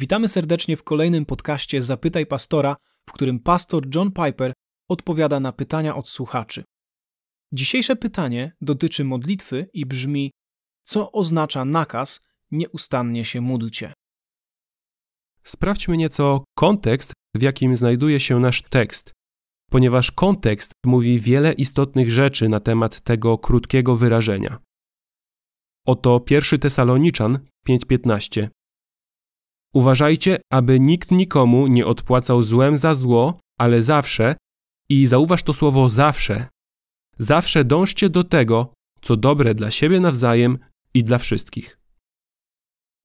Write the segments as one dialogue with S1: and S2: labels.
S1: Witamy serdecznie w kolejnym podcaście Zapytaj Pastora, w którym pastor John Piper odpowiada na pytania od słuchaczy. Dzisiejsze pytanie dotyczy modlitwy i brzmi: Co oznacza nakaz nieustannie się módlcie?
S2: Sprawdźmy nieco kontekst, w jakim znajduje się nasz tekst, ponieważ kontekst mówi wiele istotnych rzeczy na temat tego krótkiego wyrażenia. Oto 1 Tesaloniczan 5:15. Uważajcie, aby nikt nikomu nie odpłacał złem za zło, ale zawsze, i zauważ to słowo zawsze, zawsze dążcie do tego, co dobre dla siebie nawzajem i dla wszystkich.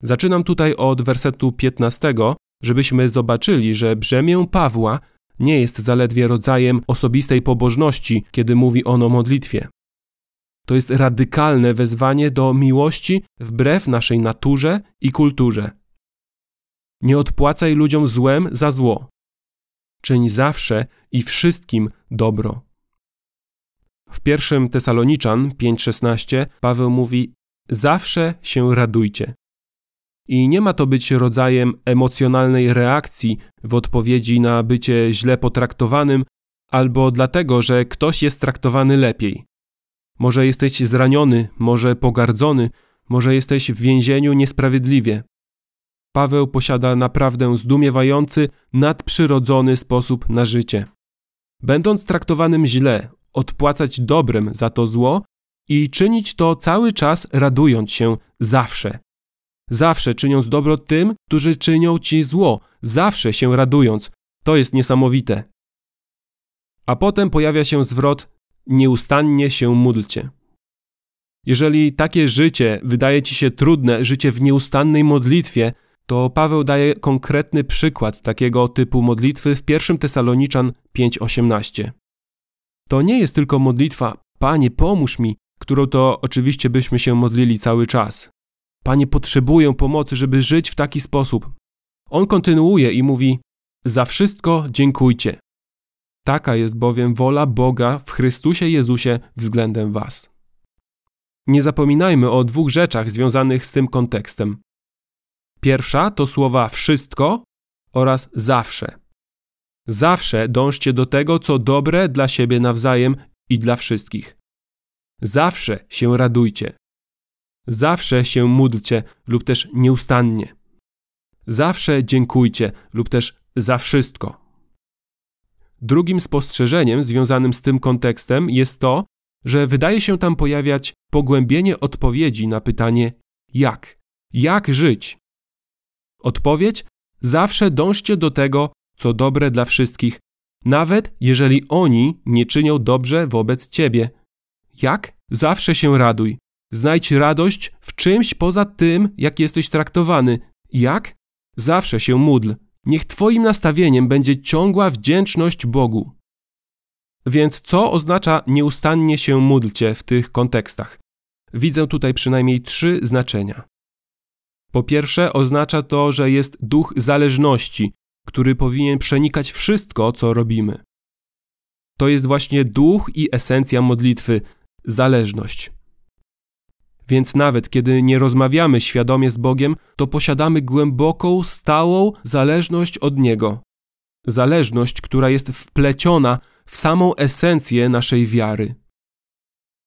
S2: Zaczynam tutaj od wersetu 15, żebyśmy zobaczyli, że brzemię Pawła nie jest zaledwie rodzajem osobistej pobożności, kiedy mówi on o modlitwie. To jest radykalne wezwanie do miłości wbrew naszej naturze i kulturze. Nie odpłacaj ludziom złem za zło. Czyń zawsze i wszystkim dobro. W pierwszym Tesaloniczan 5:16 Paweł mówi: Zawsze się radujcie. I nie ma to być rodzajem emocjonalnej reakcji w odpowiedzi na bycie źle potraktowanym albo dlatego, że ktoś jest traktowany lepiej. Może jesteś zraniony, może pogardzony, może jesteś w więzieniu niesprawiedliwie. Paweł posiada naprawdę zdumiewający, nadprzyrodzony sposób na życie. Będąc traktowanym źle, odpłacać dobrem za to zło i czynić to cały czas radując się zawsze. Zawsze czyniąc dobro tym, którzy czynią ci zło, zawsze się radując. To jest niesamowite. A potem pojawia się zwrot: nieustannie się módlcie. Jeżeli takie życie wydaje ci się trudne, życie w nieustannej modlitwie, to Paweł daje konkretny przykład takiego typu modlitwy w 1 Tesaloniczan 5:18. To nie jest tylko modlitwa Panie, pomóż mi, którą to oczywiście byśmy się modlili cały czas. Panie, potrzebuję pomocy, żeby żyć w taki sposób. On kontynuuje i mówi: Za wszystko dziękujcie. Taka jest bowiem wola Boga w Chrystusie Jezusie względem Was. Nie zapominajmy o dwóch rzeczach związanych z tym kontekstem. Pierwsza to słowa wszystko oraz zawsze. Zawsze dążcie do tego, co dobre dla siebie nawzajem i dla wszystkich. Zawsze się radujcie. Zawsze się módlcie lub też nieustannie. Zawsze dziękujcie lub też za wszystko. Drugim spostrzeżeniem związanym z tym kontekstem jest to, że wydaje się tam pojawiać pogłębienie odpowiedzi na pytanie jak? Jak żyć? Odpowiedź: zawsze dążcie do tego, co dobre dla wszystkich, nawet jeżeli oni nie czynią dobrze wobec ciebie. Jak? Zawsze się raduj. Znajdź radość w czymś poza tym, jak jesteś traktowany. Jak? Zawsze się módl. Niech Twoim nastawieniem będzie ciągła wdzięczność Bogu. Więc co oznacza nieustannie się módlcie w tych kontekstach? Widzę tutaj przynajmniej trzy znaczenia. Po pierwsze, oznacza to, że jest duch zależności, który powinien przenikać wszystko, co robimy. To jest właśnie duch i esencja modlitwy zależność. Więc nawet kiedy nie rozmawiamy świadomie z Bogiem, to posiadamy głęboką, stałą zależność od Niego. Zależność, która jest wpleciona w samą esencję naszej wiary.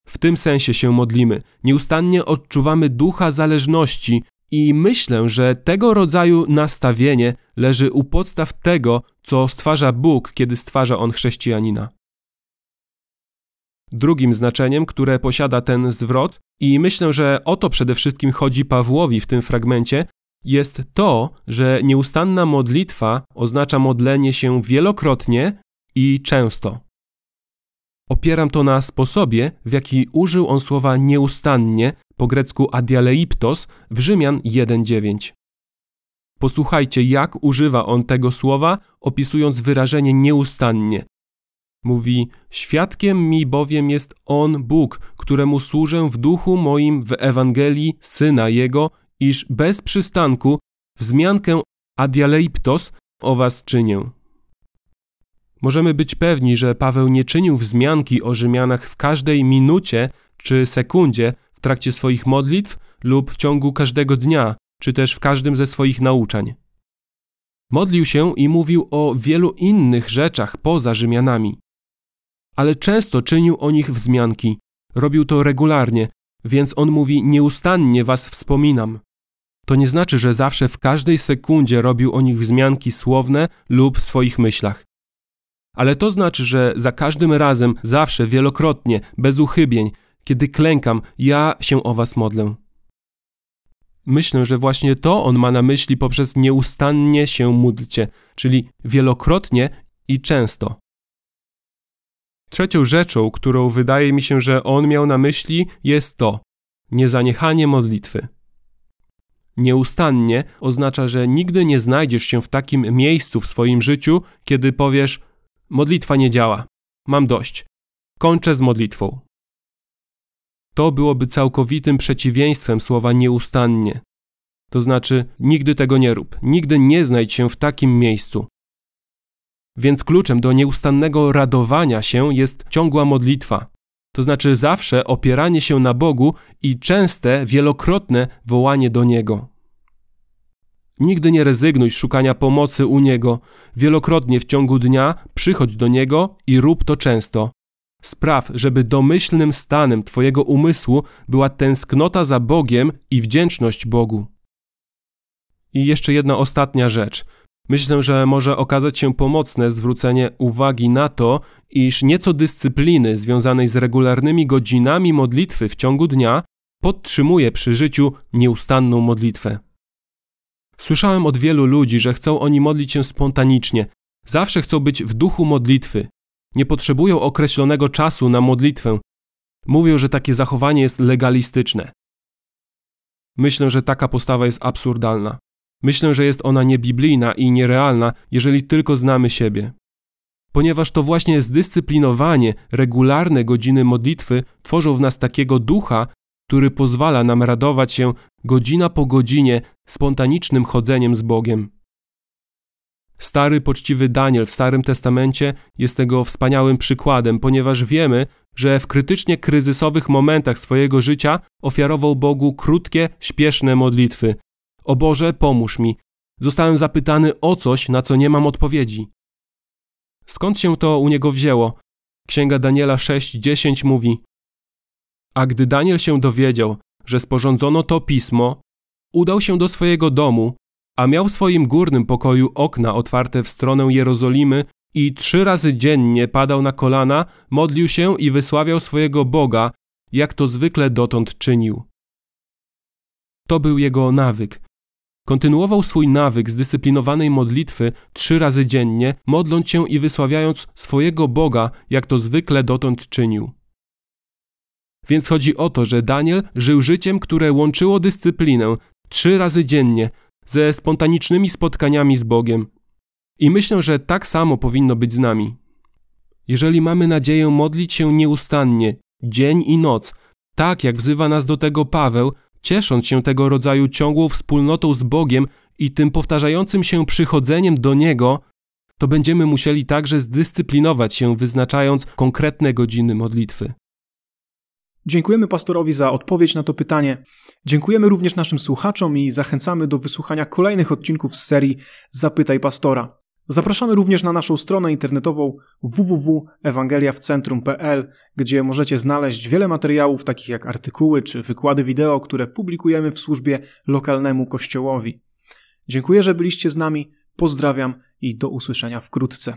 S2: W tym sensie się modlimy. Nieustannie odczuwamy ducha zależności i myślę, że tego rodzaju nastawienie leży u podstaw tego, co stwarza Bóg, kiedy stwarza On chrześcijanina. Drugim znaczeniem, które posiada ten zwrot, i myślę, że o to przede wszystkim chodzi Pawłowi w tym fragmencie, jest to, że nieustanna modlitwa oznacza modlenie się wielokrotnie i często. Opieram to na sposobie, w jaki użył on słowa nieustannie, po grecku adialeiptos, w Rzymian 1:9. Posłuchajcie, jak używa on tego słowa, opisując wyrażenie nieustannie. Mówi: Świadkiem mi bowiem jest On, Bóg, któremu służę w duchu moim w Ewangelii Syna Jego, iż bez przystanku wzmiankę adialeiptos o was czynię. Możemy być pewni, że Paweł nie czynił wzmianki o Rzymianach w każdej minucie czy sekundzie trakcie swoich modlitw lub w ciągu każdego dnia, czy też w każdym ze swoich nauczań. Modlił się i mówił o wielu innych rzeczach poza Rzymianami. Ale często czynił o nich wzmianki. Robił to regularnie, więc on mówi: Nieustannie was wspominam. To nie znaczy, że zawsze w każdej sekundzie robił o nich wzmianki słowne lub w swoich myślach. Ale to znaczy, że za każdym razem, zawsze, wielokrotnie, bez uchybień, kiedy klękam, ja się o was modlę. Myślę, że właśnie to on ma na myśli poprzez nieustannie się módlcie, czyli wielokrotnie i często. Trzecią rzeczą, którą wydaje mi się, że on miał na myśli, jest to niezaniechanie modlitwy. Nieustannie oznacza, że nigdy nie znajdziesz się w takim miejscu w swoim życiu, kiedy powiesz: Modlitwa nie działa, mam dość, kończę z modlitwą. To byłoby całkowitym przeciwieństwem słowa nieustannie. To znaczy, nigdy tego nie rób, nigdy nie znajdź się w takim miejscu. Więc kluczem do nieustannego radowania się jest ciągła modlitwa, to znaczy zawsze opieranie się na Bogu i częste, wielokrotne wołanie do Niego. Nigdy nie rezygnuj z szukania pomocy u Niego. Wielokrotnie w ciągu dnia przychodź do Niego i rób to często. Spraw, żeby domyślnym stanem Twojego umysłu była tęsknota za Bogiem i wdzięczność Bogu. I jeszcze jedna ostatnia rzecz. Myślę, że może okazać się pomocne zwrócenie uwagi na to, iż nieco dyscypliny związanej z regularnymi godzinami modlitwy w ciągu dnia podtrzymuje przy życiu nieustanną modlitwę. Słyszałem od wielu ludzi, że chcą oni modlić się spontanicznie, zawsze chcą być w duchu modlitwy, nie potrzebują określonego czasu na modlitwę. Mówią, że takie zachowanie jest legalistyczne. Myślę, że taka postawa jest absurdalna. Myślę, że jest ona niebiblijna i nierealna, jeżeli tylko znamy siebie. Ponieważ to właśnie zdyscyplinowanie, regularne godziny modlitwy tworzą w nas takiego ducha, który pozwala nam radować się godzina po godzinie spontanicznym chodzeniem z Bogiem. Stary, poczciwy Daniel w Starym Testamencie jest tego wspaniałym przykładem, ponieważ wiemy, że w krytycznie kryzysowych momentach swojego życia ofiarował Bogu krótkie, śpieszne modlitwy, o Boże, pomóż mi. Zostałem zapytany o coś, na co nie mam odpowiedzi. Skąd się to u niego wzięło? Księga Daniela 6:10 mówi: A gdy Daniel się dowiedział, że sporządzono to pismo, udał się do swojego domu, a miał w swoim górnym pokoju okna otwarte w stronę Jerozolimy i trzy razy dziennie padał na kolana, modlił się i wysławiał swojego Boga, jak to zwykle dotąd czynił. To był jego nawyk, Kontynuował swój nawyk zdyscyplinowanej modlitwy trzy razy dziennie, modląc się i wysławiając swojego Boga, jak to zwykle dotąd czynił. Więc chodzi o to, że Daniel żył życiem, które łączyło dyscyplinę trzy razy dziennie ze spontanicznymi spotkaniami z Bogiem. I myślę, że tak samo powinno być z nami. Jeżeli mamy nadzieję modlić się nieustannie, dzień i noc, tak jak wzywa nas do tego Paweł, ciesząc się tego rodzaju ciągłą wspólnotą z Bogiem i tym powtarzającym się przychodzeniem do Niego, to będziemy musieli także zdyscyplinować się, wyznaczając konkretne godziny modlitwy.
S1: Dziękujemy pastorowi za odpowiedź na to pytanie. Dziękujemy również naszym słuchaczom i zachęcamy do wysłuchania kolejnych odcinków z serii Zapytaj Pastora. Zapraszamy również na naszą stronę internetową www.ewangeliawcentrum.pl, gdzie możecie znaleźć wiele materiałów, takich jak artykuły czy wykłady wideo, które publikujemy w służbie lokalnemu kościołowi. Dziękuję, że byliście z nami, pozdrawiam i do usłyszenia wkrótce.